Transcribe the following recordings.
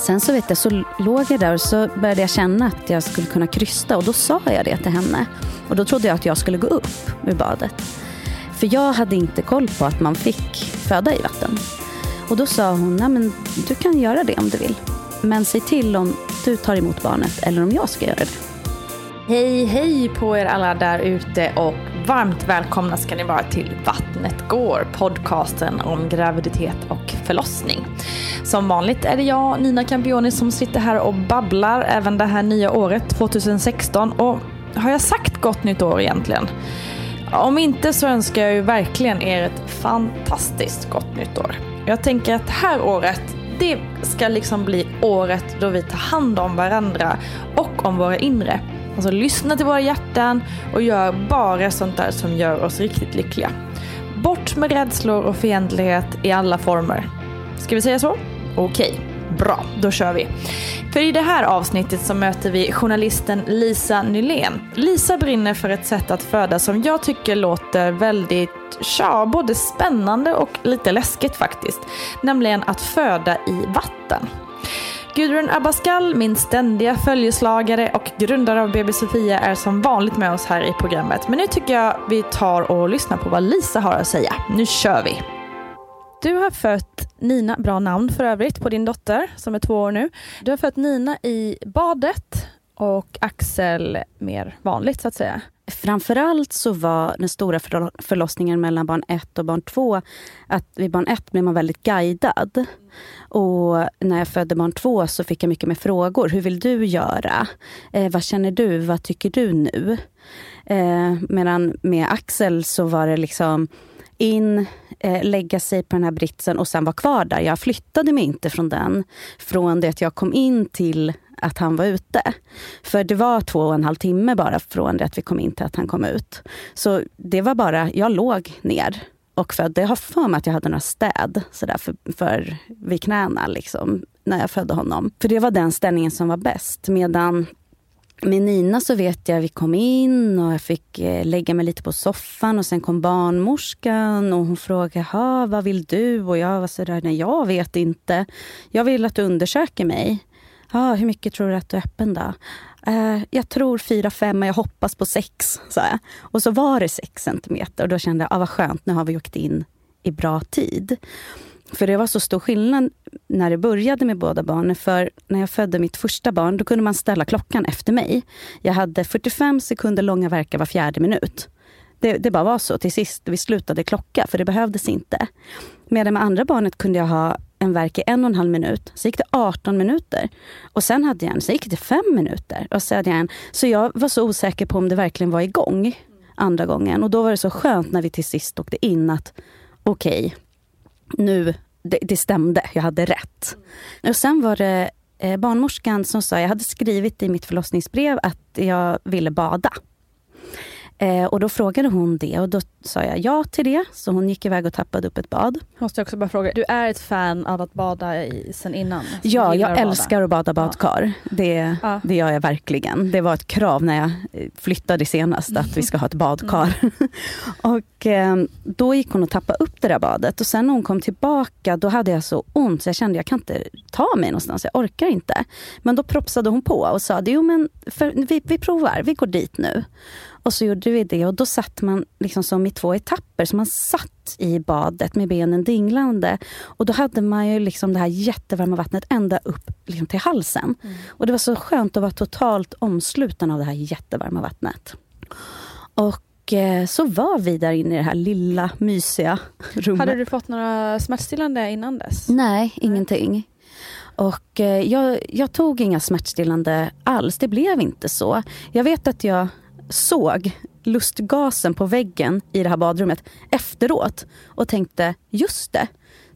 Sen så vet jag, så låg jag där och så började jag känna att jag skulle kunna krysta och då sa jag det till henne. Och då trodde jag att jag skulle gå upp ur badet. För jag hade inte koll på att man fick föda i vatten. Och då sa hon, nej men du kan göra det om du vill. Men säg till om du tar emot barnet eller om jag ska göra det. Hej, hej på er alla där ute och varmt välkomna ska ni vara till Vattnet går, podcasten om graviditet och förlossning. Som vanligt är det jag, Nina Campioni, som sitter här och babblar även det här nya året, 2016. Och har jag sagt gott nytt år egentligen? Om inte så önskar jag ju verkligen er ett fantastiskt gott nytt år. Jag tänker att det här året, det ska liksom bli året då vi tar hand om varandra och om våra inre. Alltså lyssna till våra hjärtan och gör bara sånt där som gör oss riktigt lyckliga. Bort med rädslor och fientlighet i alla former. Ska vi säga så? Okej, bra, då kör vi. För i det här avsnittet så möter vi journalisten Lisa Nylén. Lisa brinner för ett sätt att föda som jag tycker låter väldigt, ja, både spännande och lite läskigt faktiskt. Nämligen att föda i vatten. Gudrun Abascal, min ständiga följeslagare och grundare av BB Sofia är som vanligt med oss här i programmet. Men nu tycker jag vi tar och lyssnar på vad Lisa har att säga. Nu kör vi! Du har fött Nina, bra namn för övrigt på din dotter som är två år nu. Du har fött Nina i badet och Axel mer vanligt så att säga. Framförallt så var den stora förlossningen mellan barn ett och barn två att vid barn ett blev man väldigt guidad. Och när jag födde barn två så fick jag mycket mer frågor. Hur vill du göra? Eh, vad känner du? Vad tycker du nu? Eh, medan med Axel så var det liksom in, eh, lägga sig på den här britsen och sen vara kvar där. Jag flyttade mig inte från den från det att jag kom in till att han var ute. För det var två och en halv timme bara från det att vi kom in till att han kom ut. Så det var bara, jag låg ner och födde. Jag har för mig att jag hade några städ sådär för, för vid knäna liksom, när jag födde honom. För det var den ställningen som var bäst. Medan med Nina så vet jag, vi kom in och jag fick eh, lägga mig lite på soffan och sen kom barnmorskan och hon frågade, vad vill du? Och jag var sådär, nej jag vet inte. Jag vill att du undersöker mig. Ah, hur mycket tror du att du är öppen då? Eh, jag tror fyra, fem, men jag hoppas på sex. Så jag. Och så var det sex centimeter och då kände jag, ah, vad skönt, nu har vi åkt in i bra tid. För det var så stor skillnad när det började med båda barnen. För när jag födde mitt första barn, då kunde man ställa klockan efter mig. Jag hade 45 sekunder långa verkar var fjärde minut. Det, det bara var så till sist. Vi slutade klocka, för det behövdes inte. Medan med andra barnet kunde jag ha en verk i en och en halv minut. Så gick det 18 minuter. Och sen hade jag en, så gick det fem minuter. Och så, hade jag en. så jag var så osäker på om det verkligen var igång andra gången. Och då var det så skönt när vi till sist åkte in att okej, okay, nu, det, det, stämde, jag hade rätt. Och sen var det eh, barnmorskan som sa, jag hade skrivit i mitt förlossningsbrev att jag ville bada. Eh, och då frågade hon det och då sa jag ja till det. Så hon gick iväg och tappade upp ett bad. Måste jag också bara fråga, du är ett fan av att bada i, sen innan? Ja, jag att älskar att bada badkar. Ja. Det, ja. det gör jag verkligen. Det var ett krav när jag eh, flyttade senast att vi ska ha ett badkar. Mm. och eh, då gick hon och tappade upp det där badet och sen när hon kom tillbaka då hade jag så ont så jag kände jag kan inte ta mig någonstans, jag orkar inte. Men då propsade hon på och sa, jo men för, vi, vi provar, vi går dit nu. Och så gjorde vi det och då satt man liksom som i två etapper. Så man satt i badet med benen dinglande. Och då hade man ju liksom det här jättevarma vattnet ända upp liksom till halsen. Mm. Och det var så skönt att vara totalt omsluten av det här jättevarma vattnet. Och eh, så var vi där inne i det här lilla mysiga rummet. Hade du fått några smärtstillande innan dess? Nej, ingenting. Och eh, jag, jag, tog inga smärtstillande alls. Det blev inte så. Jag vet att jag såg lustgasen på väggen i det här badrummet efteråt och tänkte, just det,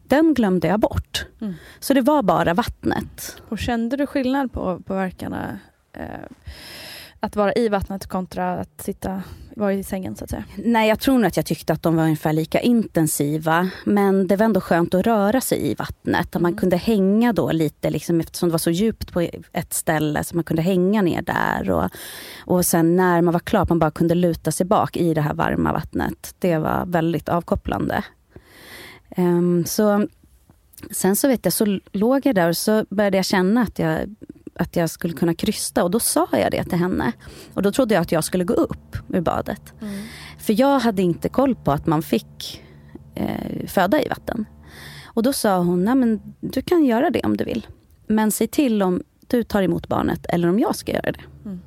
den glömde jag bort. Mm. Så det var bara vattnet. Och kände du skillnad på, på verkarna? Eh, att vara i vattnet kontra att sitta, vara i sängen så att säga? Nej, jag tror nog att jag tyckte att de var ungefär lika intensiva. Men det var ändå skönt att röra sig i vattnet. Att man mm. kunde hänga då lite, liksom, eftersom det var så djupt på ett ställe. Så man kunde hänga ner där. Och, och sen när man var klar, man bara kunde luta sig bak i det här varma vattnet. Det var väldigt avkopplande. Um, så Sen så vet jag, så låg jag där och så började jag känna att jag att jag skulle kunna krysta och då sa jag det till henne. Och då trodde jag att jag skulle gå upp ur badet. Mm. För jag hade inte koll på att man fick eh, föda i vatten. Och då sa hon, nej men du kan göra det om du vill. Men säg till om du tar emot barnet eller om jag ska göra det. Mm.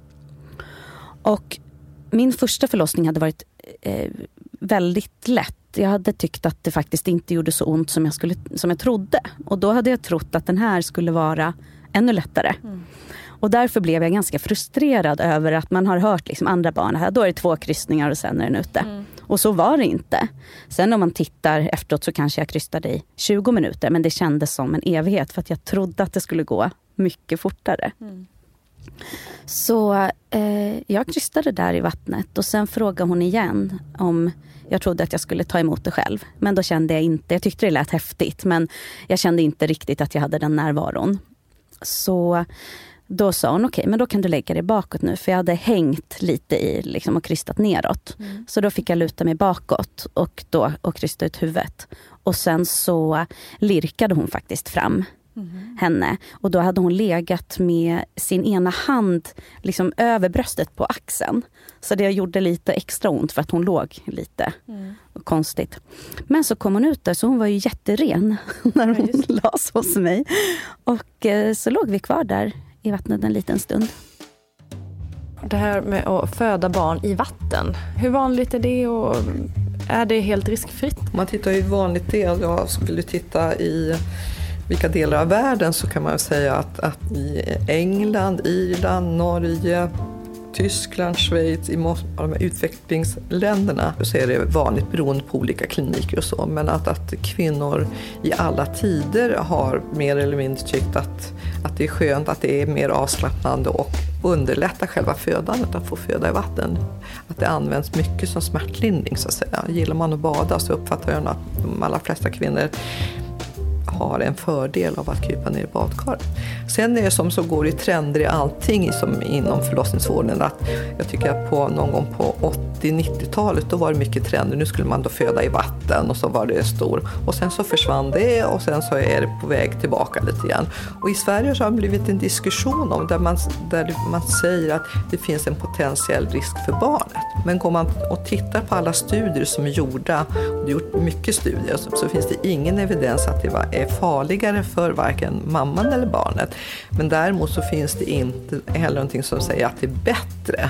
Och min första förlossning hade varit eh, väldigt lätt. Jag hade tyckt att det faktiskt inte gjorde så ont som jag, skulle, som jag trodde. Och då hade jag trott att den här skulle vara ännu lättare. Mm. Och därför blev jag ganska frustrerad över att man har hört liksom andra barn, här, då är det två kryssningar och sen är den ute. Mm. Och så var det inte. Sen om man tittar efteråt så kanske jag krystade i 20 minuter men det kändes som en evighet för att jag trodde att det skulle gå mycket fortare. Mm. Så eh, jag krystade där i vattnet och sen frågade hon igen om jag trodde att jag skulle ta emot det själv. Men då kände jag inte, jag tyckte det lät häftigt men jag kände inte riktigt att jag hade den närvaron. Så då sa hon, okej okay, men då kan du lägga dig bakåt nu. För jag hade hängt lite i liksom, och krystat neråt. Mm. Så då fick jag luta mig bakåt och, då, och krysta ut huvudet. Och sen så lirkade hon faktiskt fram mm. henne. Och då hade hon legat med sin ena hand liksom över bröstet på axeln. Så det gjorde lite extra ont för att hon låg lite mm. konstigt. Men så kom hon ut där, så hon var ju jätteren när hon ja, las hos mig. Och eh, så låg vi kvar där i vattnet en liten stund. Det här med att föda barn i vatten, hur vanligt är det och är det helt riskfritt? Om man tittar hur vanligt det är, jag skulle titta i vilka delar av världen så kan man säga att, att i England, Irland, Norge, Tyskland, Schweiz, i många av de här utvecklingsländerna så är det vanligt beroende på olika kliniker och så. Men att, att kvinnor i alla tider har mer eller mindre tyckt att, att det är skönt, att det är mer avslappnande och underlättar själva födandet att få föda i vatten. Att det används mycket som smärtlindring så att säga. Gillar man att bada så uppfattar jag att de allra flesta kvinnor har en fördel av att krypa ner i badkaret. Sen är det som så går i trender i allting som inom förlossningsvården. Att jag tycker att på, någon gång på 80-90-talet då var det mycket trender. Nu skulle man då föda i vatten och så var det stor. Och sen så försvann det och sen så är det på väg tillbaka lite grann. Och i Sverige så har det blivit en diskussion om där man, där man säger att det finns en potentiell risk för barnet. Men går man och tittar på alla studier som är gjorda, och det är gjort mycket studier, så, så finns det ingen evidens att det var är farligare för varken mamman eller barnet. Men däremot så finns det inte heller någonting som säger att det är bättre.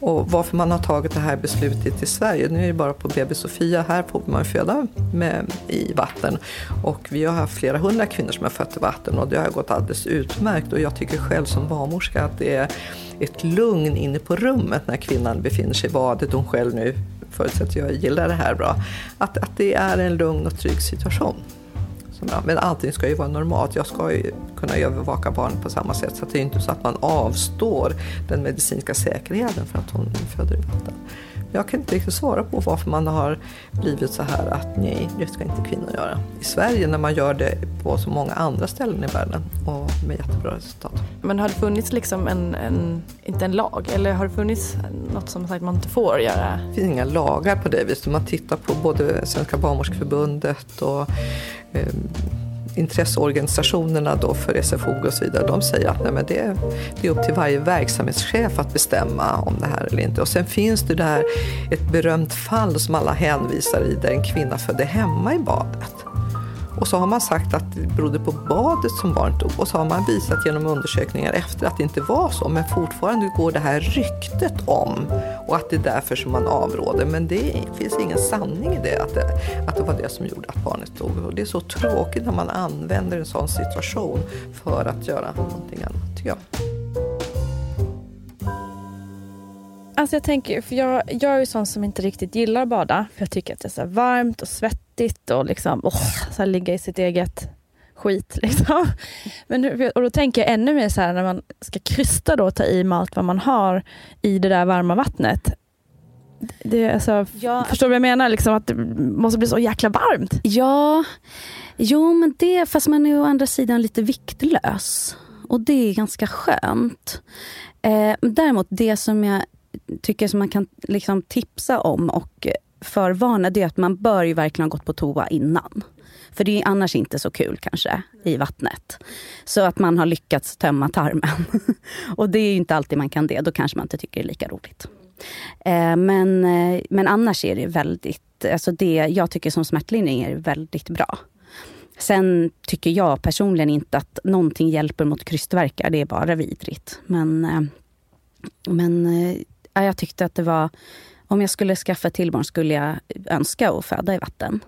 Och varför man har tagit det här beslutet i Sverige, nu är det bara på BB Sofia, här får man föda med, i vatten. Och vi har haft flera hundra kvinnor som har fött i vatten och det har gått alldeles utmärkt. Och jag tycker själv som barnmorska att det är ett lugn inne på rummet när kvinnan befinner sig i badet. Hon själv nu förutsätter jag gillar det här bra. Att, att det är en lugn och trygg situation. Men allting ska ju vara normalt. Jag ska ju kunna övervaka barnet på samma sätt. Så det är inte så att man avstår den medicinska säkerheten för att hon föder i vatten. Jag kan inte riktigt svara på varför man har blivit så här att nej, det ska inte kvinnor göra. I Sverige när man gör det på så många andra ställen i världen och med jättebra resultat. Men har det funnits liksom en, en inte en lag, eller har det funnits något som sagt att man inte får göra? Det finns inga lagar på det viset. Om man tittar på både Svenska barnmorskeförbundet och eh, intresseorganisationerna då för SFO och så vidare, de säger att nej, men det, det är upp till varje verksamhetschef att bestämma om det här eller inte. Och sen finns det där ett berömt fall som alla hänvisar i där en kvinna födde hemma i badet. Och så har man sagt att det berodde på badet som barnet dog. Och så har man visat genom undersökningar efter att det inte var så. Men fortfarande går det här ryktet om och att det är därför som man avråder. Men det finns ingen sanning i det att, det, att det var det som gjorde att barnet dog. Och det är så tråkigt när man använder en sån situation för att göra någonting annat, tycker jag. Alltså jag tänker, för jag, jag är ju sån som inte riktigt gillar att bada. För jag tycker att det är så varmt och svettigt och liksom, oh, så ligga i sitt eget skit. Liksom. Men, och då tänker jag ännu mer så här när man ska krysta då, ta i med allt vad man har i det där varma vattnet. Det, alltså, ja, förstår du vad jag menar? Liksom att det måste bli så jäkla varmt. Ja, jo men det, fast man är å andra sidan lite viktlös. Och det är ganska skönt. Eh, däremot det som jag tycker som man kan liksom tipsa om och förvarna det är att man bör ju verkligen ha gått på toa innan. För det är annars inte så kul kanske i vattnet. Så att man har lyckats tömma tarmen. och det är inte alltid man kan det. Då kanske man inte tycker det är lika roligt. Eh, men, eh, men annars är det väldigt, alltså det jag tycker som smärtlindring är väldigt bra. Sen tycker jag personligen inte att någonting hjälper mot krystvärkar. Det är bara vidrigt. Men, eh, men jag tyckte att det var... Om jag skulle skaffa till barn skulle jag önska att föda i vatten.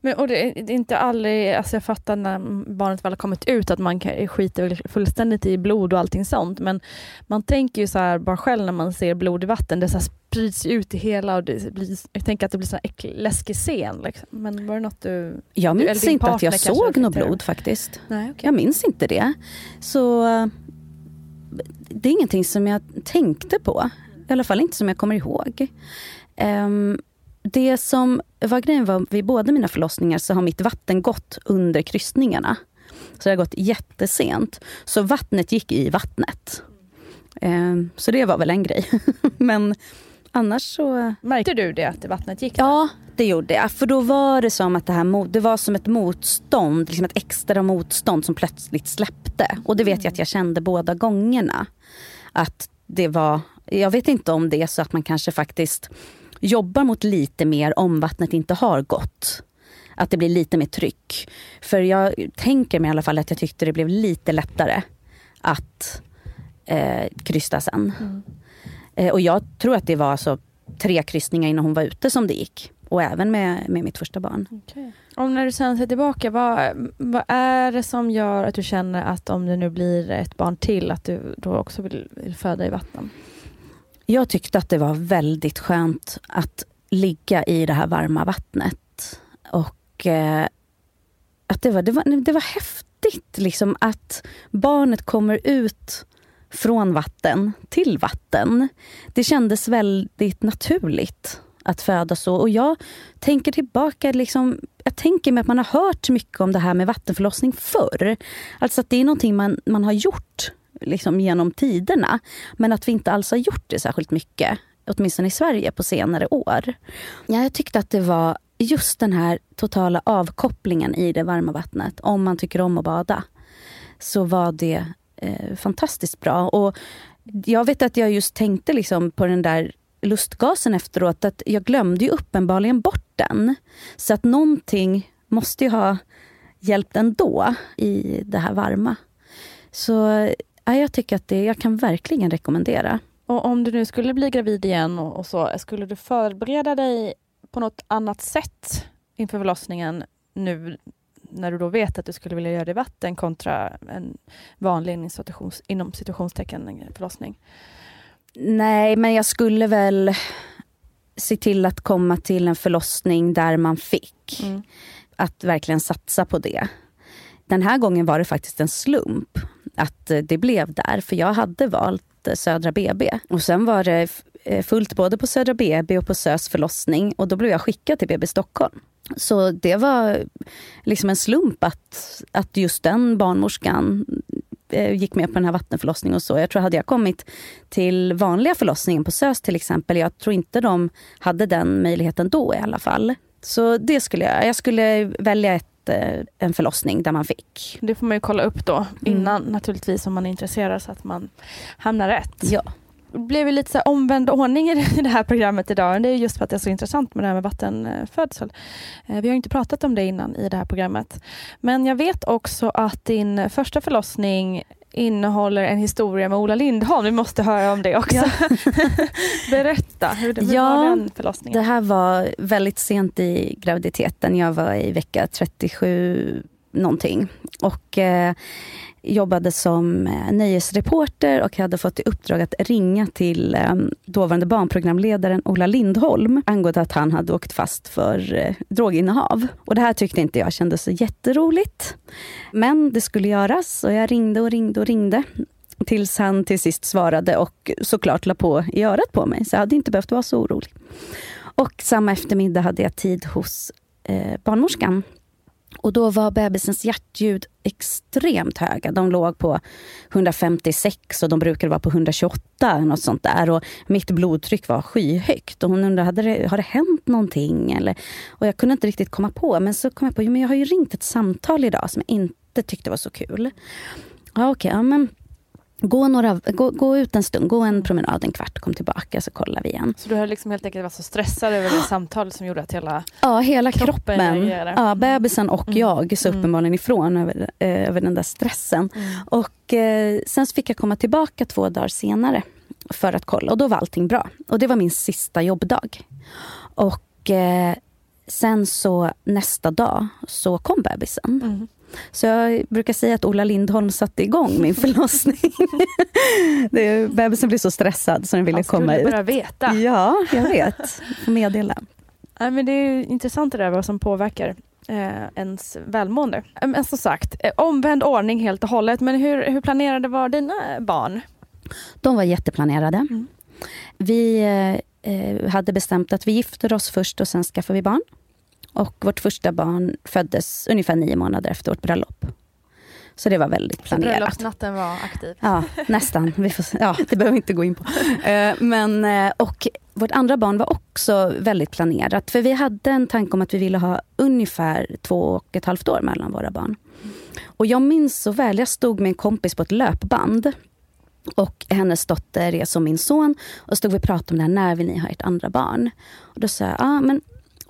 Men, och det är inte aldrig, alltså jag fattar när barnet väl har kommit ut att man skiter fullständigt i blod och allting sånt. Men man tänker ju så här, bara själv när man ser blod i vatten, det så sprids ut i hela och det blir, jag tänker att det blir en läskig scen. Liksom. Men var det något du... Jag minns du, inte att jag såg något blod faktiskt. Nej, okay. Jag minns inte det. Så det är ingenting som jag tänkte på. I alla fall inte som jag kommer ihåg. Um, det som var grejen var, vid båda mina förlossningar så har mitt vatten gått under kryssningarna. Så det har gått jättesent. Så vattnet gick i vattnet. Um, så det var väl en grej. Men annars så... Märkte du det, att vattnet gick? Där? Ja, det gjorde jag. För då var det som att det här det var som ett motstånd, liksom ett extra motstånd som plötsligt släppte. Och det vet jag att jag kände båda gångerna. Att det var, jag vet inte om det är så att man kanske faktiskt jobbar mot lite mer om vattnet inte har gått. Att det blir lite mer tryck. För jag tänker mig i alla fall att jag tyckte det blev lite lättare att eh, krysta sen. Mm. Eh, och jag tror att det var alltså tre kryssningar innan hon var ute som det gick. Och även med, med mitt första barn. Okay. Om när du sen ser tillbaka, vad, vad är det som gör att du känner att om det nu blir ett barn till, att du då också vill, vill föda i vatten? Jag tyckte att det var väldigt skönt att ligga i det här varma vattnet. Och eh, att det var, det, var, det var häftigt liksom att barnet kommer ut från vatten till vatten. Det kändes väldigt naturligt att föda så. Och jag tänker tillbaka, liksom, jag tänker mig att man har hört mycket om det här med vattenförlossning förr. Alltså att det är någonting man, man har gjort liksom genom tiderna. Men att vi inte alls har gjort det särskilt mycket, åtminstone i Sverige, på senare år. Ja, jag tyckte att det var just den här totala avkopplingen i det varma vattnet, om man tycker om att bada, så var det eh, fantastiskt bra. Och jag vet att jag just tänkte liksom på den där lustgasen efteråt, att jag glömde ju uppenbarligen bort den. Så att någonting måste ju ha hjälpt ändå i det här varma. Så jag tycker att det, jag kan verkligen rekommendera. Och om du nu skulle bli gravid igen och, och så, skulle du förbereda dig på något annat sätt inför förlossningen nu när du då vet att du skulle vilja göra det i vatten kontra en vanlig inom, situations, inom situationstecken förlossning? Nej, men jag skulle väl se till att komma till en förlossning där man fick. Mm. Att verkligen satsa på det. Den här gången var det faktiskt en slump att det blev där. För jag hade valt Södra BB. Och sen var det eh, fullt både på Södra BB och på SÖS förlossning. Och då blev jag skickad till BB Stockholm. Så det var liksom en slump att, att just den barnmorskan eh, gick med på den här vattenförlossningen och så. Jag tror hade jag kommit till vanliga förlossningen på SÖS till exempel, jag tror inte de hade den möjligheten då i alla fall. Så det skulle jag, jag skulle välja ett en förlossning där man fick. Det får man ju kolla upp då innan mm. naturligtvis om man är intresserad så att man hamnar rätt. Ja. Det blev lite så omvänd ordning i det här programmet idag. Det är just för att det är så intressant med det här med vattenfödsel. Eh, vi har inte pratat om det innan i det här programmet. Men jag vet också att din första förlossning innehåller en historia med Ola Lindholm. Vi måste höra om det också. Ja. Berätta, hur, hur ja, var den förlossningen? Det här var väldigt sent i graviditeten. Jag var i vecka 37 någonting. Och eh, jobbade som eh, nöjesreporter och hade fått i uppdrag att ringa till eh, dåvarande barnprogramledaren Ola Lindholm angående att han hade åkt fast för eh, droginnehav. Och det här tyckte inte jag kändes så jätteroligt. Men det skulle göras och jag ringde och ringde och ringde. Tills han till sist svarade och såklart la på i örat på mig. Så jag hade inte behövt vara så orolig. Och samma eftermiddag hade jag tid hos eh, barnmorskan. Och då var bebisens hjärtljud extremt höga. De låg på 156 och de brukade vara på 128. Något sånt där. Och mitt blodtryck var skyhögt. Och hon undrade, hade det, har det hänt någonting? Eller, och jag kunde inte riktigt komma på. Men så kom jag på, jo, men jag har ju ringt ett samtal idag som jag inte tyckte var så kul. Ja, okej, ja, men Gå, några, gå, gå ut en stund, gå en promenad en kvart, kom tillbaka så kollar vi igen. Så du har liksom helt enkelt varit så stressad över det samtalet som gjorde att hela Ja, hela kroppen. kroppen ja, bebisen och mm. jag så mm. uppenbarligen ifrån över, eh, över den där stressen. Mm. Och eh, sen fick jag komma tillbaka två dagar senare för att kolla och då var allting bra. Och det var min sista jobbdag. Och eh, sen så nästa dag så kom bebisen. Mm. Så jag brukar säga att Ola Lindholm satte igång min förlossning. det, bebisen blev så stressad så den ville komma ut. bara veta. Ja, jag vet. Får meddela. Ja, men det är intressant det där vad som påverkar eh, ens välmående. Men som sagt, eh, omvänd ordning helt och hållet. Men hur, hur planerade var dina barn? De var jätteplanerade. Mm. Vi eh, eh hade bestämt att vi gifter oss först och sen skaffar vi barn. Och vårt första barn föddes ungefär nio månader efter vårt bröllop. Så det var väldigt planerat. Så bröllopsnatten var aktiv? Ja, nästan. Vi får, ja, det behöver vi inte gå in på. Eh, men, eh, och vårt andra barn var också väldigt planerat. För vi hade en tanke om att vi ville ha ungefär två och ett halvt år mellan våra barn. Och jag minns så väl, jag stod med en kompis på ett löpband. Och hennes dotter är som min son. Och stod vi och pratade om det här, när vill ni ha ert andra barn? Och då sa jag, ah, men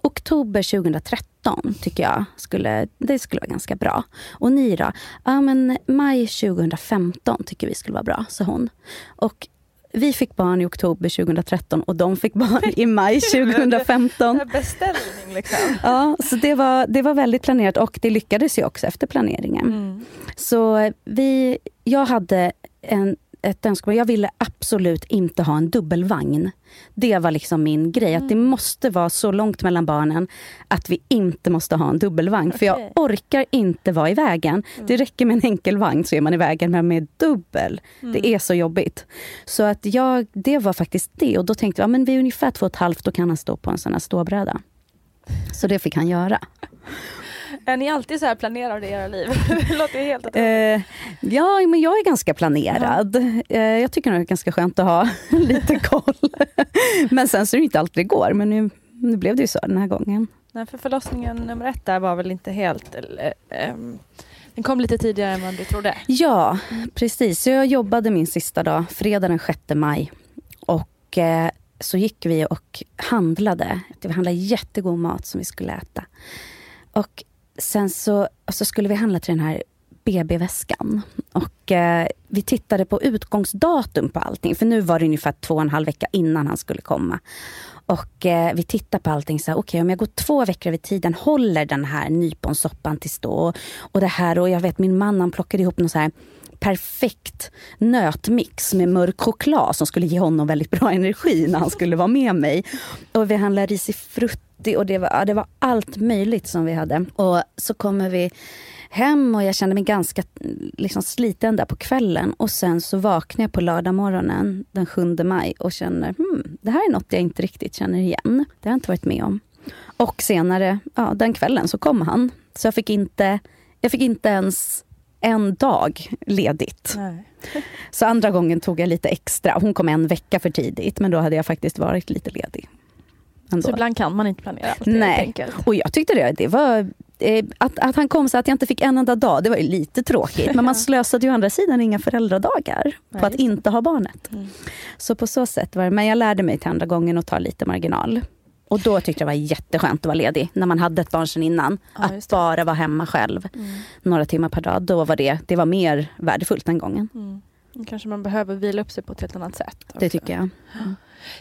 oktober 2013 tycker jag skulle, det skulle vara ganska bra. Och ni då? Ja men maj 2015 tycker vi skulle vara bra, sa hon. Och vi fick barn i oktober 2013 och de fick barn i maj 2015. Beställning liksom. Ja, så det var, det var väldigt planerat och det lyckades ju också efter planeringen. Mm. Så vi, jag hade en ett önskemål. Jag ville absolut inte ha en dubbelvagn. Det var liksom min grej. Mm. Att det mm. måste vara så långt mellan barnen att vi inte måste ha en dubbelvagn. Okay. För jag orkar inte vara i vägen. Mm. Det räcker med en enkel vagn så är man i vägen. Men med dubbel, mm. det är så jobbigt. Så att jag, det var faktiskt det. Och då tänkte jag, ja, men vi är ungefär två och ett halvt, då kan han stå på en sån här ståbräda. Så det fick han göra. Är ni alltid så här planerade i era liv? det låter helt eh, Ja, men jag är ganska planerad. Eh, jag tycker nog det är ganska skönt att ha lite koll. men sen så är det inte alltid det går. Men nu, nu blev det ju så den här gången. Nej, för förlossningen nummer ett där var väl inte helt... Eh, den kom lite tidigare än vad du trodde? Ja, precis. Jag jobbade min sista dag, fredag den 6 maj. Och eh, så gick vi och handlade. Vi handlade jättegod mat som vi skulle äta. Och sen så, så skulle vi handla till den här BB-väskan. Och eh, vi tittade på utgångsdatum på allting. För nu var det ungefär två och en halv vecka innan han skulle komma. Och eh, vi tittade på allting okej okay, om jag går två veckor över tiden, håller den här nyponsoppan tills då? Och det här, och jag vet min man han plockade ihop någon så här perfekt nötmix med mörk choklad som skulle ge honom väldigt bra energi när han skulle vara med mig. Och vi handlade risifrutti och det var, det var allt möjligt som vi hade. Och så kommer vi hem och jag kände mig ganska liksom, sliten där på kvällen. Och sen så vaknar jag på lördag morgonen den 7 maj och känner hmm, det här är något jag inte riktigt känner igen. Det har jag inte varit med om. Och senare, ja, den kvällen så kom han. Så jag fick inte, jag fick inte ens en dag ledigt. Nej. Så andra gången tog jag lite extra. Hon kom en vecka för tidigt, men då hade jag faktiskt varit lite ledig. Ändå. Så ibland kan man inte planera allt Nej, och jag tyckte det, det var... Eh, att, att han kom så att jag inte fick en enda dag, det var ju lite tråkigt. Men man slösade ju å andra sidan inga föräldradagar på Nej, att inte ha barnet. Mm. Så på så sätt var det. Men jag lärde mig till andra gången att ta lite marginal. Och då tyckte jag det var jätteskönt att vara ledig. När man hade ett barn sedan innan. Ja, att bara vara hemma själv mm. några timmar per dag. Då var det, det var mer värdefullt den gången. Mm. Kanske man behöver vila upp sig på ett helt annat sätt. Också. Det tycker jag. Mm.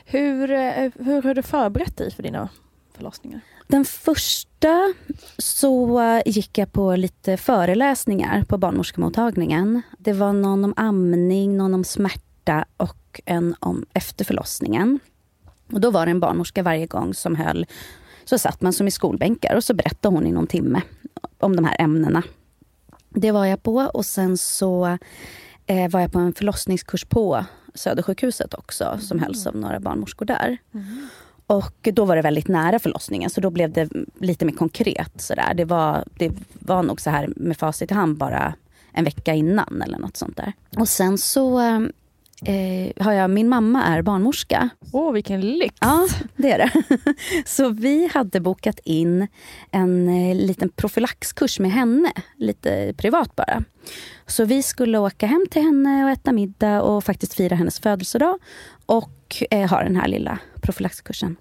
Hur, eh, hur har du förberett dig för dina förlossningar? Den första så gick jag på lite föreläsningar på barnmorskemottagningen. Det var någon om amning, någon om smärta och en om efterförlossningen. Och då var det en barnmorska varje gång som höll, så satt man som i skolbänkar och så berättade hon i någon timme om de här ämnena. Det var jag på och sen så eh, var jag på en förlossningskurs på Södersjukhuset också mm. som hölls av några barnmorskor där. Mm. Och då var det väldigt nära förlossningen så då blev det lite mer konkret. Sådär. Det, var, det var nog så här med facit i hand bara en vecka innan eller något sånt där. Och sen så eh, eh, har jag, min mamma är barnmorska. Åh, oh, vilken lyx! Ja, det är det. Så vi hade bokat in en eh, liten profylaxkurs med henne, lite privat bara. Så vi skulle åka hem till henne och äta middag och faktiskt fira hennes födelsedag och eh, ha den här lilla profylaxkursen.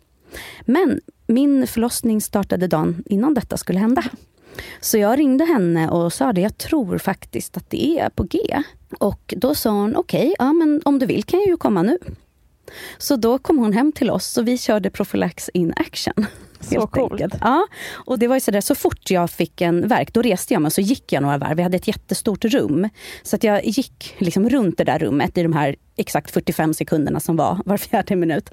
Men min förlossning startade dagen innan detta skulle hända. Så jag ringde henne och sa det, jag tror faktiskt att det är på G. Och då sa hon, okej, okay, ja men om du vill kan jag ju komma nu. Så då kom hon hem till oss och vi körde Profylax in action. Så coolt. Ja, och det var ju sådär, så fort jag fick en verk, då reste jag mig och så gick jag några varv. Vi hade ett jättestort rum. Så att jag gick liksom runt det där rummet i de här exakt 45 sekunderna som var var fjärde minut.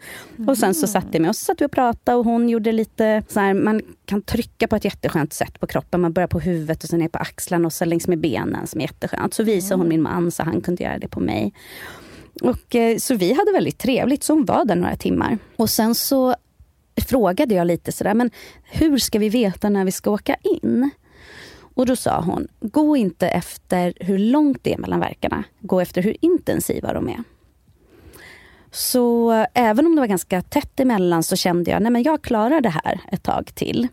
Och sen så satte jag mig och så satt vi och pratade och hon gjorde lite så här, man kan trycka på ett jätteskönt sätt på kroppen. Man börjar på huvudet och sen ner på axlarna och så längs med benen som är jätteskönt. Så visade hon min man så han kunde göra det på mig. Och, eh, så vi hade väldigt trevligt, så hon var där några timmar. Och sen så frågade jag lite sådär, men hur ska vi veta när vi ska åka in? Och då sa hon, gå inte efter hur långt det är mellan verkarna. Gå efter hur intensiva de är. Så eh, även om det var ganska tätt emellan så kände jag, nej men jag klarar det här ett tag till.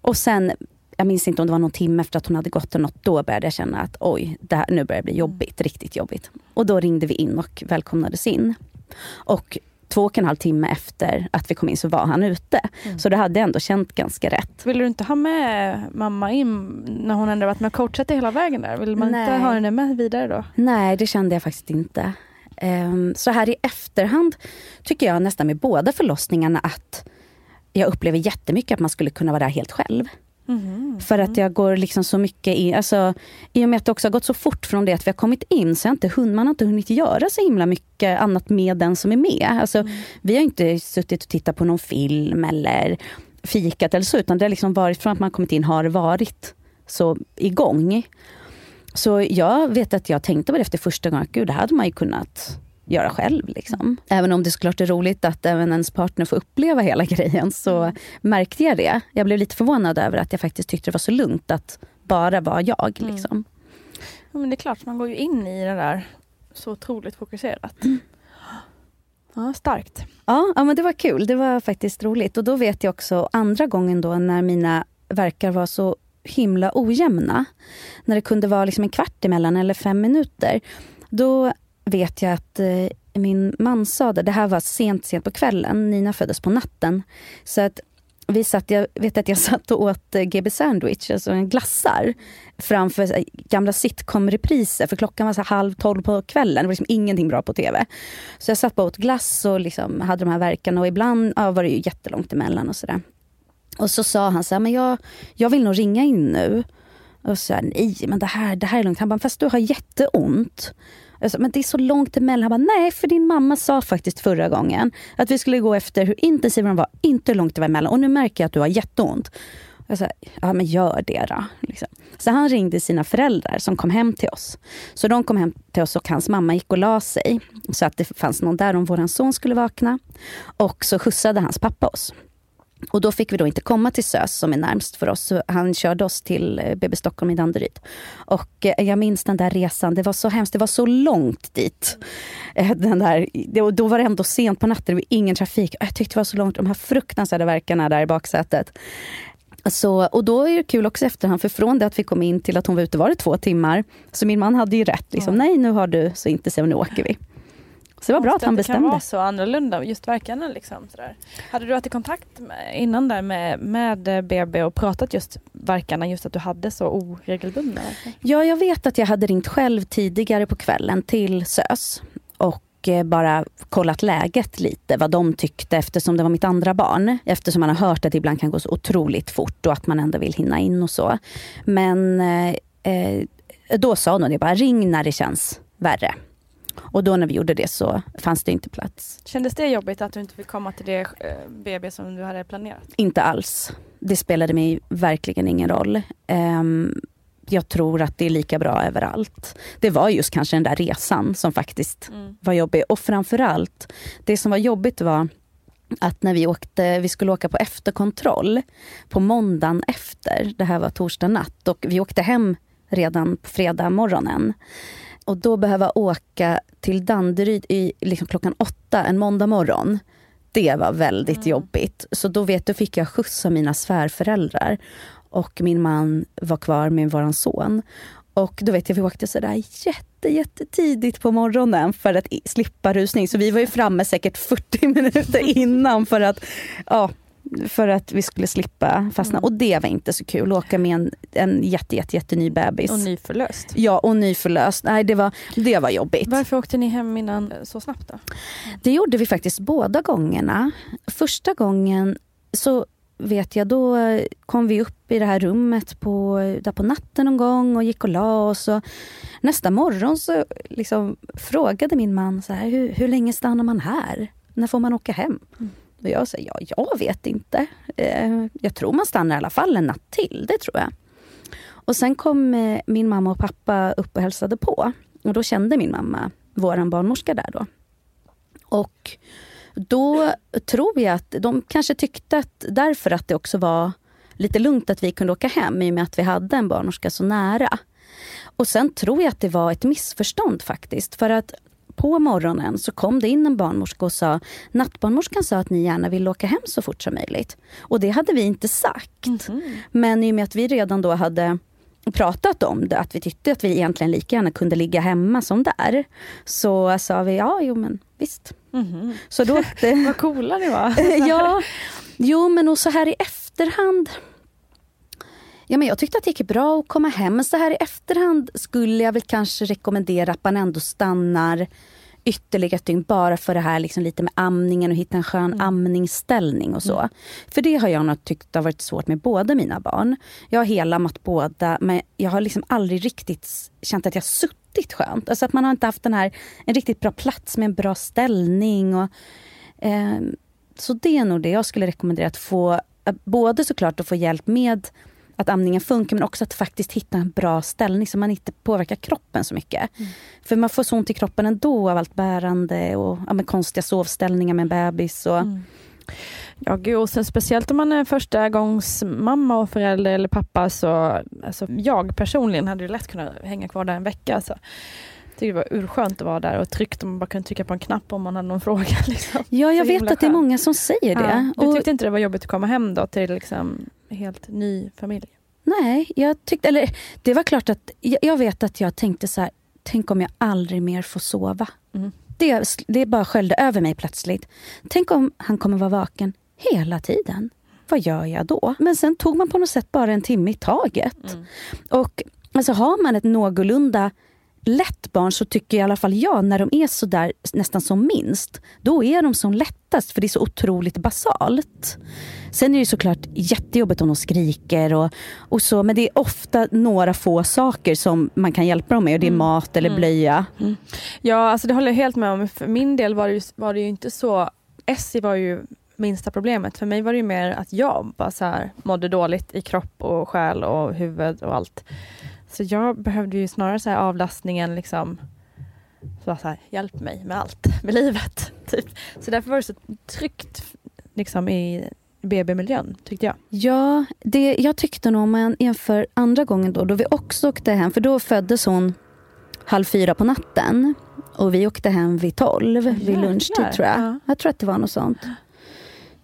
Och sen, jag minns inte om det var någon timme efter att hon hade gått eller något, då började jag känna att oj, det här, nu börjar det bli jobbigt, riktigt jobbigt. Och då ringde vi in och välkomnades in. Och två och en halv timme efter att vi kom in så var han ute. Mm. Så det hade ändå känt ganska rätt. Vill du inte ha med mamma in när hon ändå varit med och coachat hela vägen där? Vill man Nej. inte ha henne med vidare då? Nej, det kände jag faktiskt inte. Um, så här i efterhand tycker jag nästan med båda förlossningarna att jag upplever jättemycket att man skulle kunna vara där helt själv. Mm. För att jag går liksom så mycket in, alltså, i och med att det också har gått så fort från det att vi har kommit in så har inte, man har inte hunnit göra så himla mycket annat med den som är med. Alltså, mm. Vi har inte suttit och tittat på någon film eller fikat eller så utan det har liksom varit från att man kommit in har varit så igång. Så jag vet att jag tänkte på det efter första gången, gud det hade man ju kunnat göra själv. Liksom. Även om det såklart är roligt att även ens partner får uppleva hela grejen så mm. märkte jag det. Jag blev lite förvånad över att jag faktiskt tyckte det var så lugnt att bara vara jag. Mm. Liksom. Ja, men det är klart, man går ju in i det där så otroligt fokuserat. Mm. Ja, starkt. Ja, ja, men det var kul. Det var faktiskt roligt. Och då vet jag också andra gången då när mina verkar var så himla ojämna. När det kunde vara liksom en kvart emellan eller fem minuter. Då vet jag att eh, min man sa det, det här var sent, sent på kvällen, Nina föddes på natten. Så att vi satt, jag vet att jag satt och åt eh, GB sandwich, alltså en glassar, framför eh, gamla sitcom-repriser, för klockan var så halv tolv på kvällen, det var liksom ingenting bra på TV. Så jag satt bara och åt glass och liksom hade de här verkarna och ibland ja, var det ju jättelångt emellan och sådär. Och så sa han så här, men jag, jag vill nog ringa in nu. Och så här, nej men det här, det här är lugnt. Han bara, fast du har jätteont. Alltså, men det är så långt emellan. Han bara, nej, för din mamma sa faktiskt förra gången att vi skulle gå efter hur intensiva de var, inte hur långt det var emellan. Och nu märker jag att du har jätteont. Jag sa, ja men gör det då. Liksom. Så han ringde sina föräldrar som kom hem till oss. Så de kom hem till oss och hans mamma gick och la sig. Så att det fanns någon där om vår son skulle vakna. Och så skjutsade hans pappa oss. Och då fick vi då inte komma till SÖS som är närmst för oss. Så han körde oss till eh, BB Stockholm i Danderyd. Och eh, jag minns den där resan, det var så hemskt, det var så långt dit. Eh, den där, då var det ändå sent på natten, det var ingen trafik. Jag tyckte det var så långt, de här fruktansvärda verkarna där i baksätet. Så, och då är det kul också efterhand, för från det att vi kom in till att hon var ute var det två timmar. Så min man hade ju rätt. Liksom, ja. Nej, nu har du så inte så nu åker vi. Så det var bra att han bestämde. Det kan vara så annorlunda, just verkarna. Liksom, sådär. Hade du varit i kontakt med, innan där med, med BB och pratat just verkarna, just att du hade så oregelbundna? Ja, jag vet att jag hade ringt själv tidigare på kvällen till SÖS och eh, bara kollat läget lite, vad de tyckte eftersom det var mitt andra barn. Eftersom man har hört att det ibland kan gå så otroligt fort och att man ändå vill hinna in och så. Men eh, eh då sa de det bara, ring när det känns värre. Och då när vi gjorde det så fanns det inte plats. Kändes det jobbigt att du inte fick komma till det BB som du hade planerat? Inte alls. Det spelade mig verkligen ingen roll. Um, jag tror att det är lika bra överallt. Det var just kanske den där resan som faktiskt mm. var jobbig. Och framförallt, det som var jobbigt var att när vi åkte, vi skulle åka på efterkontroll på måndagen efter, det här var torsdag natt och vi åkte hem redan på fredag morgonen. Och då behöva åka till Danderyd i, liksom klockan åtta en måndag morgon. Det var väldigt mm. jobbigt. Så då vet du fick jag skjuts av mina svärföräldrar och min man var kvar med vår son. Och då vet jag, vi åkte sådär jätte, jättetidigt på morgonen för att slippa rusning. Så vi var ju framme säkert 40 minuter innan för att, ja, för att vi skulle slippa fastna. Mm. Och det var inte så kul, åka med en, en jätte, jätte, jätte ny bebis. Och nyförlöst. Ja, och nyförlöst. Nej, det var, det var jobbigt. Varför åkte ni hem innan så snabbt då? Det gjorde vi faktiskt båda gångerna. Första gången så vet jag, då kom vi upp i det här rummet på, där på natten någon gång och gick och la oss. Och nästa morgon så liksom frågade min man så här, hur, hur länge stannar man här? När får man åka hem? Mm. Och jag säger, ja, jag vet inte. Eh, jag tror man stannar i alla fall en natt till, det tror jag. Och sen kom eh, min mamma och pappa upp och hälsade på. Och då kände min mamma vår barnmorska där då. Och då tror jag att de kanske tyckte att därför att det också var lite lugnt att vi kunde åka hem i och med att vi hade en barnmorska så nära. Och sen tror jag att det var ett missförstånd faktiskt. För att på morgonen så kom det in en barnmorska och sa nattbarnmorskan sa att ni gärna vill åka hem så fort som möjligt. Och det hade vi inte sagt. Mm. Men i och med att vi redan då hade pratat om det, att vi tyckte att vi egentligen lika gärna kunde ligga hemma som där. Så sa vi, ja jo men visst. Mm. Så då åkte... Vad coola ni var. ja, jo men och så här i efterhand Ja, men jag tyckte att det gick bra att komma hem. Men så här i efterhand skulle jag väl kanske rekommendera att man ändå stannar ytterligare ett dygn bara för det här liksom lite med amningen och hitta en skön mm. amningsställning och så. Mm. För det har jag nog tyckt har varit svårt med båda mina barn. Jag har helammat båda men jag har liksom aldrig riktigt känt att jag suttit skönt. Alltså att man har inte haft den här, en riktigt bra plats med en bra ställning. Och, eh, så det är nog det jag skulle rekommendera att få, både såklart att få hjälp med att amningen funkar men också att faktiskt hitta en bra ställning så man inte påverkar kroppen så mycket. Mm. För man får så ont i kroppen ändå av allt bärande och ja, konstiga sovställningar med en bebis. Och, mm. Ja, gud, och sen speciellt om man är första gångs mamma och förälder eller pappa så alltså, jag personligen hade lätt kunnat hänga kvar där en vecka. Alltså. Det var urskönt att vara där och tryggt om man bara kunde trycka på en knapp om man hade någon fråga. Liksom. Ja, jag vet att skönt. det är många som säger det. Ja. Du tyckte inte det var jobbigt att komma hem då till liksom helt ny familj? Nej, jag tyckte, eller det var klart att jag, jag vet att jag tänkte så här, tänk om jag aldrig mer får sova. Mm. Det, det bara sköljde över mig plötsligt. Tänk om han kommer vara vaken hela tiden. Vad gör jag då? Men sen tog man på något sätt bara en timme i taget. Mm. Och alltså, har man ett någorlunda lätt barn så tycker i alla fall jag, när de är så där nästan som minst, då är de som lättast för det är så otroligt basalt. Sen är det såklart jättejobbigt om de skriker och, och så, men det är ofta några få saker som man kan hjälpa dem med och det är mm. mat eller mm. blöja. Mm. Ja, alltså det håller jag helt med om. För min del var det ju, var det ju inte så, Essie var ju minsta problemet. För mig var det mer att jag bara så här mådde dåligt i kropp och själ och huvud och allt. Så jag behövde ju snarare så avlastningen, liksom, så här, hjälp mig med allt, med livet. Typ. Så därför var det så tryggt liksom, i BB-miljön, tyckte jag. Ja, det, jag tyckte nog om man jämför andra gången då, då vi också åkte hem, för då föddes hon halv fyra på natten. Och vi åkte hem vid tolv, vid lunchtid tror jag. Ja. Jag tror att det var något sånt.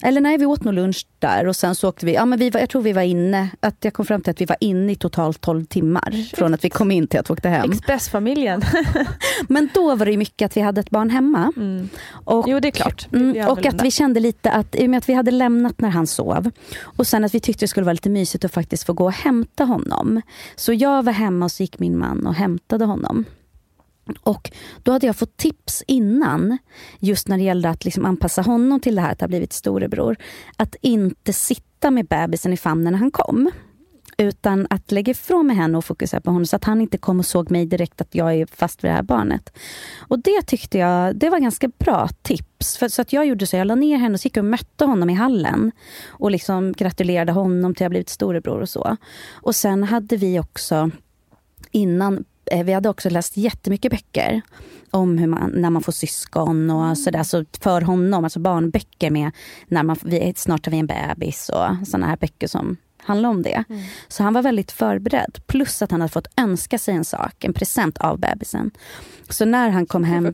Eller nej, vi åt nog lunch där och sen så åkte vi, ja men vi var, jag tror vi var inne, att jag kom fram till att vi var inne i totalt 12 timmar från att vi kom in till att vi åkte hem. Expressfamiljen. men då var det mycket att vi hade ett barn hemma. Mm. Och, jo det är klart. Mm, och att vi kände lite att, i och med att vi hade lämnat när han sov och sen att vi tyckte det skulle vara lite mysigt att faktiskt få gå och hämta honom. Så jag var hemma och så gick min man och hämtade honom. Och då hade jag fått tips innan, just när det gällde att liksom anpassa honom till det här att ha blivit storebror. Att inte sitta med bebisen i famnen när han kom. Utan att lägga ifrån mig henne och fokusera på honom så att han inte kom och såg mig direkt att jag är fast vid det här barnet. Och det tyckte jag det var ganska bra tips. För, så att jag gjorde så, jag la ner henne och så gick och mötte honom i hallen. Och liksom gratulerade honom till att ha blivit storebror och så. Och sen hade vi också innan vi hade också läst jättemycket böcker om hur man, när man får syskon och mm. sådär. Så för honom, alltså barnböcker med när man, vi, snart har vi en bebis och sådana här böcker som handlar om det. Mm. Så han var väldigt förberedd. Plus att han hade fått önska sig en sak, en present av bebisen. Så när han kom hem... Det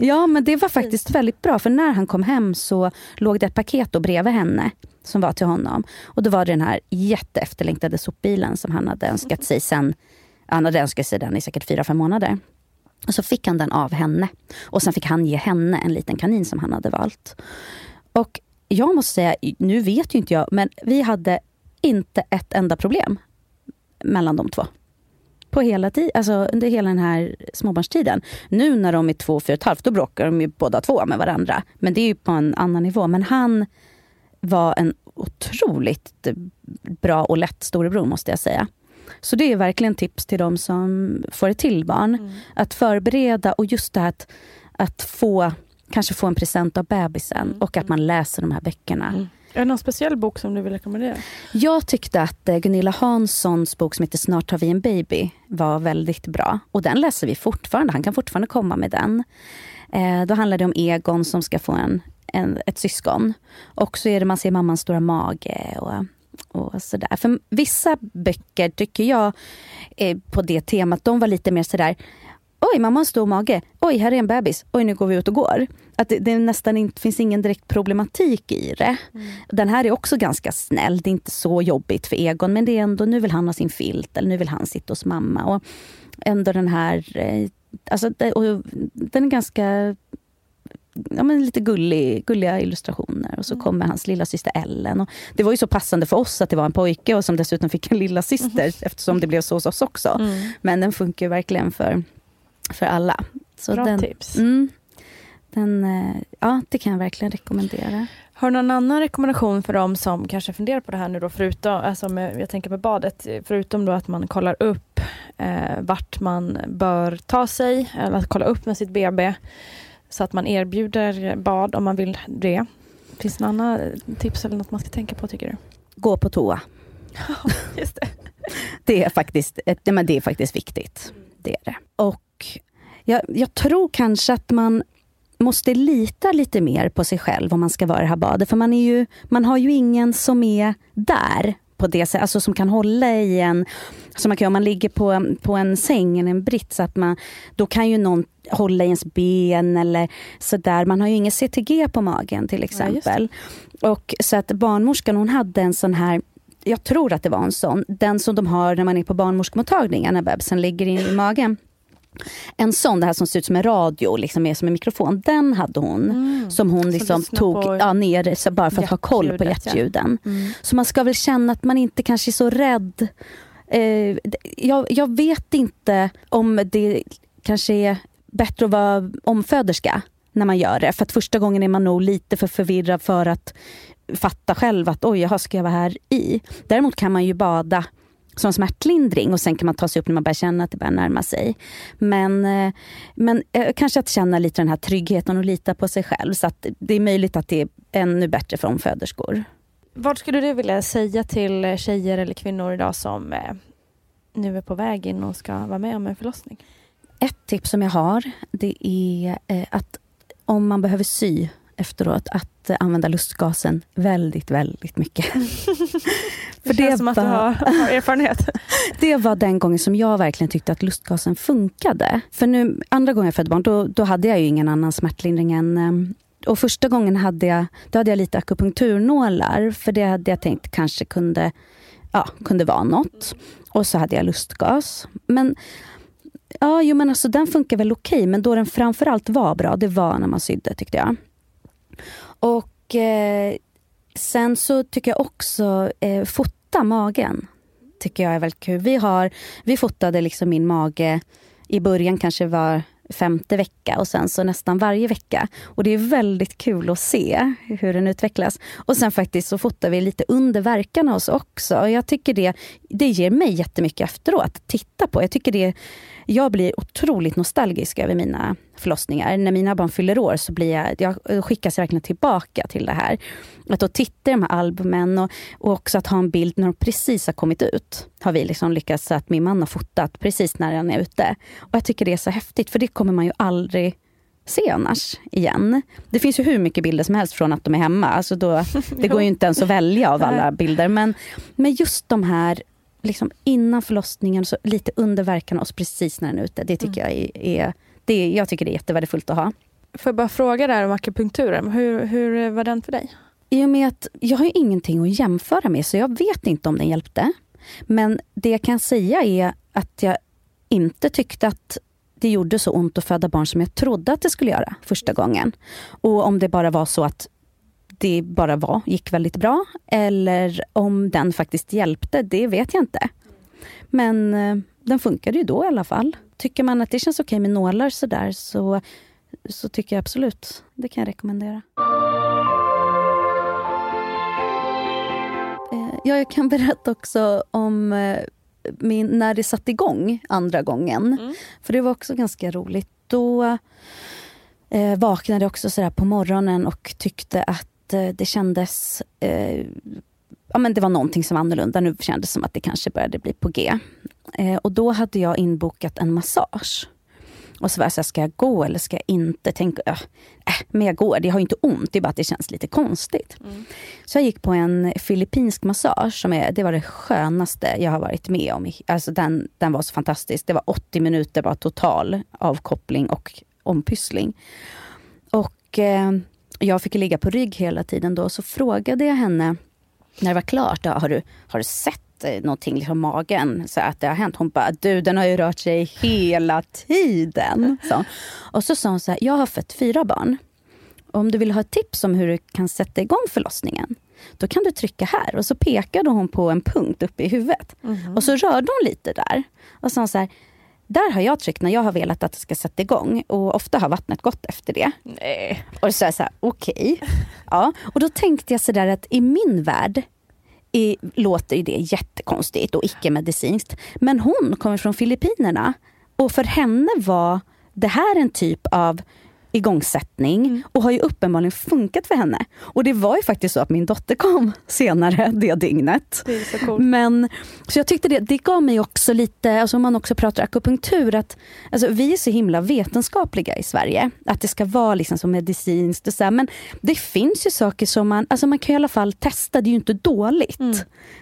ja, men det var faktiskt väldigt bra. För när han kom hem så låg det ett paket då bredvid henne som var till honom. Och då var det den här jätteefterlängtade sopbilen som han hade önskat sig sen han hade önskat sig den i säkert fyra, fem månader. Och så fick han den av henne. Och sen fick han ge henne en liten kanin som han hade valt. Och jag måste säga, nu vet ju inte jag, men vi hade inte ett enda problem mellan de två. På hela ti- alltså under hela den här småbarnstiden. Nu när de är två, och fyra och ett halvt, då bråkar de ju båda två med varandra. Men det är ju på en annan nivå. Men han var en otroligt bra och lätt storebror måste jag säga. Så det är verkligen tips till de som får ett till barn. Mm. Att förbereda och just det här att, att få, kanske få en present av bebisen mm. och att man läser de här böckerna. Mm. Är det någon speciell bok som du vill rekommendera? Jag tyckte att eh, Gunilla Hanssons bok som heter Snart har vi en baby var väldigt bra. Och den läser vi fortfarande. Han kan fortfarande komma med den. Eh, då handlar det om Egon som ska få en, en, ett syskon. Och så är det man ser mammans stora mage. Och, och sådär. För vissa böcker tycker jag eh, på det temat, de var lite mer sådär Oj, mamma har stor mage. Oj, här är en bebis. Oj, nu går vi ut och går. Att det, det nästan inte finns ingen direkt problematik i det. Mm. Den här är också ganska snäll. Det är inte så jobbigt för Egon, men det är ändå, nu vill han ha sin filt eller nu vill han sitta hos mamma. Och ändå den här, eh, alltså, och den är ganska ja, men lite gullig, gulliga illustrationer. Och så mm. kommer hans lilla syster Ellen. Och det var ju så passande för oss att det var en pojke och som dessutom fick en lilla syster mm. eftersom det blev så hos oss också. Mm. Men den funkar verkligen för, för alla. Så Bra den, tips. Mm, den, eh, ja, det kan jag verkligen rekommendera. Har du någon annan rekommendation för dem som kanske funderar på det här nu då, förutom, alltså med, jag tänker på badet, förutom då att man kollar upp eh, vart man bör ta sig, eller att kolla upp med sitt BB, så att man erbjuder bad om man vill det. Finns det några andra tips eller något man ska tänka på tycker du? Gå på toa. Just det. det, är faktiskt, men det är faktiskt viktigt. Det är det. Och jag, jag tror kanske att man måste lita lite mer på sig själv om man ska vara i det här badet. För man, är ju, man har ju ingen som är där på det sättet, alltså som kan hålla i en... Som man kan, om man ligger på, på en säng eller en brits, att man, då kan ju någon hålla i ens ben eller sådär. Man har ju ingen CTG på magen till exempel. Ja, och Så att barnmorskan hon hade en sån här jag tror att det var en sån, den som de har när man är på barnmorskemottagningen när bebisen ligger in i magen. En sån, det här som ser ut som en radio, liksom är som en mikrofon, den hade hon. Mm. Som hon liksom tog ja, ner så bara för att ha koll på hjärtljuden. Mm. Så man ska väl känna att man inte kanske är så rädd. Eh, jag, jag vet inte om det kanske är bättre att vara omföderska när man gör det. För första gången är man nog lite för förvirrad för att fatta själv att oj, jaha, ska jag vara här i? Däremot kan man ju bada som smärtlindring och sen kan man ta sig upp när man börjar känna att det börjar närma sig. Men, eh, men eh, kanske att känna lite den här tryggheten och lita på sig själv. Så att det är möjligt att det är ännu bättre för omföderskor. Vad skulle du vilja säga till tjejer eller kvinnor idag som eh, nu är på väg in och ska vara med om en förlossning? Ett tips som jag har, det är att om man behöver sy efteråt att använda lustgasen väldigt, väldigt mycket. det, det känns som att du har, har, erfarenhet. det var den gången som jag verkligen tyckte att lustgasen funkade. För nu, andra gången jag födde barn, då, då hade jag ju ingen annan smärtlindring än ehm, och första gången hade jag, då hade jag lite akupunkturnålar, för det hade jag tänkt kanske kunde, ja, kunde vara något. Och så hade jag lustgas. Men Ja, jo, men alltså, den funkar väl okej, men då den framförallt var bra, det var när man sydde tyckte jag. Och eh, sen så tycker jag också eh, fota magen. Tycker jag är väldigt kul. Vi, har, vi fotade liksom min mage i början kanske var femte vecka och sen så nästan varje vecka. Och det är väldigt kul att se hur den utvecklas. Och sen faktiskt så fotar vi lite under verkarna oss också. Och jag tycker det, det ger mig jättemycket efteråt att titta på. Jag tycker det jag blir otroligt nostalgisk över mina förlossningar. När mina barn fyller år så blir jag, jag skickas verkligen tillbaka till det här. Att då titta i de här albumen och, och också att ha en bild när de precis har kommit ut. Har vi liksom lyckats att min man har fotat precis när den är ute. Och jag tycker det är så häftigt för det kommer man ju aldrig se annars igen. Det finns ju hur mycket bilder som helst från att de är hemma. Alltså då, det går ju inte ens att välja av alla bilder. Men, men just de här liksom innan förlossningen, så lite under verkan och precis när den är ute. Det tycker mm. jag är, det, jag tycker det är jättevärdefullt att ha. Får jag bara fråga där om akupunkturen, hur, hur var den för dig? I och med att jag har ingenting att jämföra med så jag vet inte om den hjälpte. Men det jag kan säga är att jag inte tyckte att det gjorde så ont att föda barn som jag trodde att det skulle göra första gången. Och om det bara var så att det bara var, gick väldigt bra. Eller om den faktiskt hjälpte, det vet jag inte. Men eh, den funkade ju då i alla fall. Tycker man att det känns okej med nålar sådär så, så tycker jag absolut, det kan jag rekommendera. Eh, ja, jag kan berätta också om eh, min, när det satte igång andra gången. Mm. För det var också ganska roligt. Då eh, vaknade jag också sådär på morgonen och tyckte att Eh, det kändes... Eh, ja, men det var någonting som var annorlunda. Nu kändes det som att det kanske började bli på G. Eh, och då hade jag inbokat en massage. Och så var jag så här, ska jag gå eller ska jag inte? Tänk, äh, men jag går, det har inte ont, det är bara att det känns lite konstigt. Mm. Så jag gick på en filippinsk massage, som är, det var det skönaste jag har varit med om. Alltså den, den var så fantastisk. Det var 80 minuter bara total avkoppling och ompyssling. Och eh, jag fick ligga på rygg hela tiden då, så frågade jag henne när det var klart, då, har, du, har du sett eh, någonting, liksom magen, så att det har hänt? Hon bara, du den har ju rört sig hela tiden. Så. Och så sa hon så här, jag har fött fyra barn. Om du vill ha ett tips om hur du kan sätta igång förlossningen, då kan du trycka här. Och så pekade hon på en punkt uppe i huvudet. Mm. Och så rörde hon lite där. Och sa så här, där har jag tryckt när jag har velat att det ska sätta igång och ofta har vattnet gått efter det. Nej. Och så är jag så här, okej. Okay. Ja. Och då tänkte jag sådär att i min värld i, låter det jättekonstigt och icke-medicinskt. Men hon kommer från Filippinerna och för henne var det här en typ av igångsättning mm. och har ju uppenbarligen funkat för henne. Och det var ju faktiskt så att min dotter kom senare det dygnet. Det så, cool. Men, så jag tyckte det, det gav mig också lite, alltså om man också pratar akupunktur, att alltså, vi är så himla vetenskapliga i Sverige. Att det ska vara liksom så medicinskt och så här, Men det finns ju saker som man, alltså man kan i alla fall testa, det är ju inte dåligt. Mm.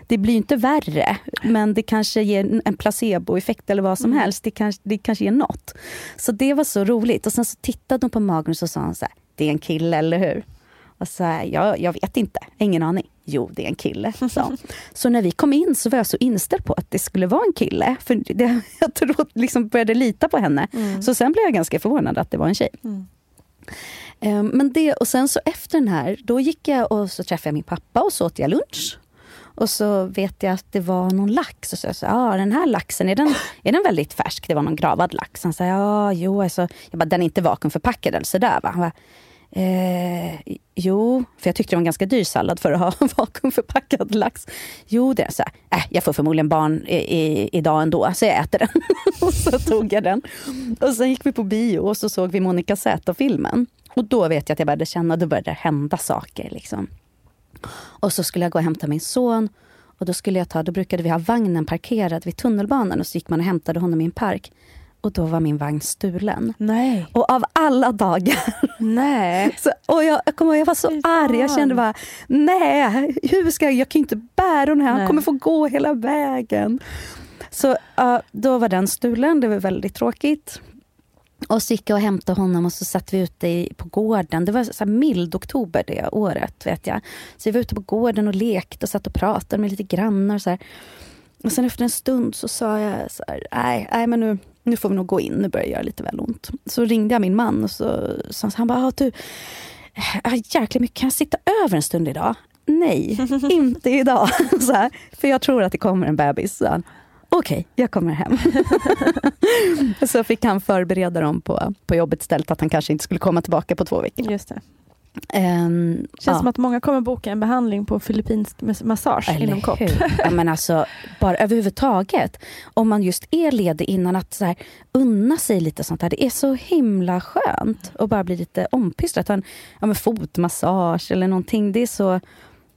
Det blir ju inte värre, men det kanske ger en placeboeffekt eller vad som mm. helst. Det kanske, det kanske ger något. Så det var så roligt. Och sen så tittade hon på magen och så sa hon så här, det är en kille, eller hur? Och så här, jag, jag vet inte, ingen aning. Jo, det är en kille, sa Så när vi kom in så var jag så inställd på att det skulle vara en kille. För det, jag trodde, liksom började lita på henne. Mm. Så sen blev jag ganska förvånad att det var en tjej. Mm. Um, men det, och sen så efter den här, då gick jag och så träffade jag min pappa och så åt jag lunch. Och så vet jag att det var någon lax. Och så jag sa, ah, den här laxen, är den, är den väldigt färsk? Det var någon gravad lax. Han sa, ja jo, alltså, jag bara, den är inte vakuumförpackad eller sådär va? Han bara, Eh, jo, för jag tyckte det var en ganska dyr sallad för att ha vakuumförpackad lax. Jo, det är så här, äh, jag får förmodligen barn i, i, idag ändå, så jag äter den. och så tog jag den. Och sen gick vi på bio och så såg vi Monica Z-filmen. Och då vet jag att jag började känna, då började det hända saker. Liksom. Och så skulle jag gå och hämta min son. Och då skulle jag ta, då brukade vi ha vagnen parkerad vid tunnelbanan och så gick man och hämtade honom i en park. Och då var min vagn stulen. Nej. Och av alla dagar. Nej. Så, och jag, jag kommer jag var så arg. Jag kände bara, nej, hur ska jag, jag kan inte bära den här. Han kommer få gå hela vägen. Så uh, då var den stulen. Det var väldigt tråkigt. Och så gick jag och hämtade honom och så satt vi ute i, på gården. Det var så mild oktober det året. vet jag. Så vi var ute på gården och lekte och satt och pratade med lite grannar. Och, så här. och sen efter en stund så sa jag så här, nej, nej men nu, nu får vi nog gå in. Nu börjar det göra lite väl ont. Så ringde jag min man och så sa han bara, du, jäkligt mycket, kan jag sitta över en stund idag? Nej, inte idag. så här, för jag tror att det kommer en bebis. Så okej, okay, jag kommer hem. så fick han förbereda dem på, på jobbet istället, att han kanske inte skulle komma tillbaka på två veckor. Just det. Um, Känns ja. som att många kommer boka en behandling på filippinsk massage Eller inom kort. ja, men alltså, bara överhuvudtaget, om man just är ledig innan, att så här, unna sig lite sånt här. Det är så himla skönt att bara bli lite ompysslad. En ja, fotmassage eller någonting. Det är så,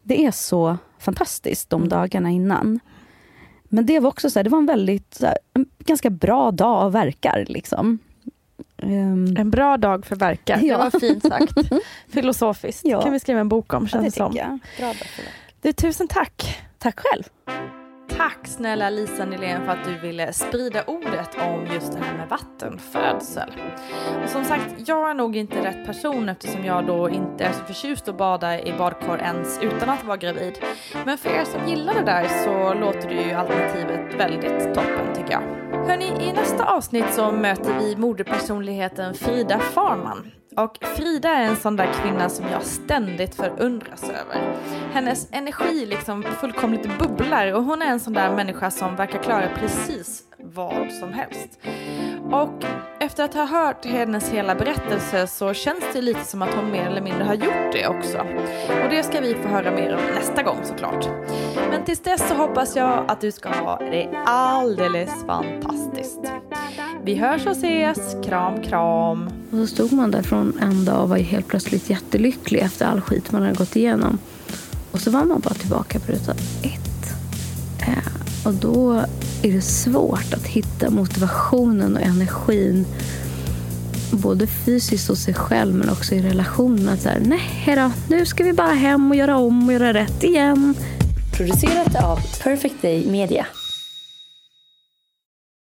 det är så fantastiskt de mm. dagarna innan. Men det var också så här, det var en väldigt, här, en ganska bra dag av verkar. Liksom. Um, en bra dag för verkar. Ja. Det var fint sagt. Filosofiskt. Ja. kan vi skriva en bok om känns ja, det som. Jag. Bra du, tusen tack. Tack själv. Tack snälla Lisa Nylén för att du ville sprida ordet om just det här med vattenfödsel. Och som sagt, jag är nog inte rätt person eftersom jag då inte är så förtjust att bada i badkar ens utan att vara gravid. Men för er som gillar det där så låter det ju alternativet väldigt toppen tycker jag. Hörni, i nästa avsnitt så möter vi modepersonligheten Frida Farman. Och Frida är en sån där kvinna som jag ständigt förundras över. Hennes energi liksom fullkomligt bubblar och hon är en sån där människa som verkar klara precis vad som helst. Och efter att ha hört hennes hela berättelse så känns det lite som att hon mer eller mindre har gjort det också. Och det ska vi få höra mer om nästa gång såklart. Men tills dess så hoppas jag att du ska ha det alldeles fantastiskt. Vi hörs och ses. Kram, kram. Och så stod man där från en dag och var helt plötsligt jättelycklig efter all skit man hade gått igenom. Och så var man bara tillbaka på ruta ett. Äh och då är det svårt att hitta motivationen och energin både fysiskt hos sig själv men också i relationen. Att så här, nej då, nu ska vi bara hem och göra om och göra rätt igen. Producerat av Perfect Day Media.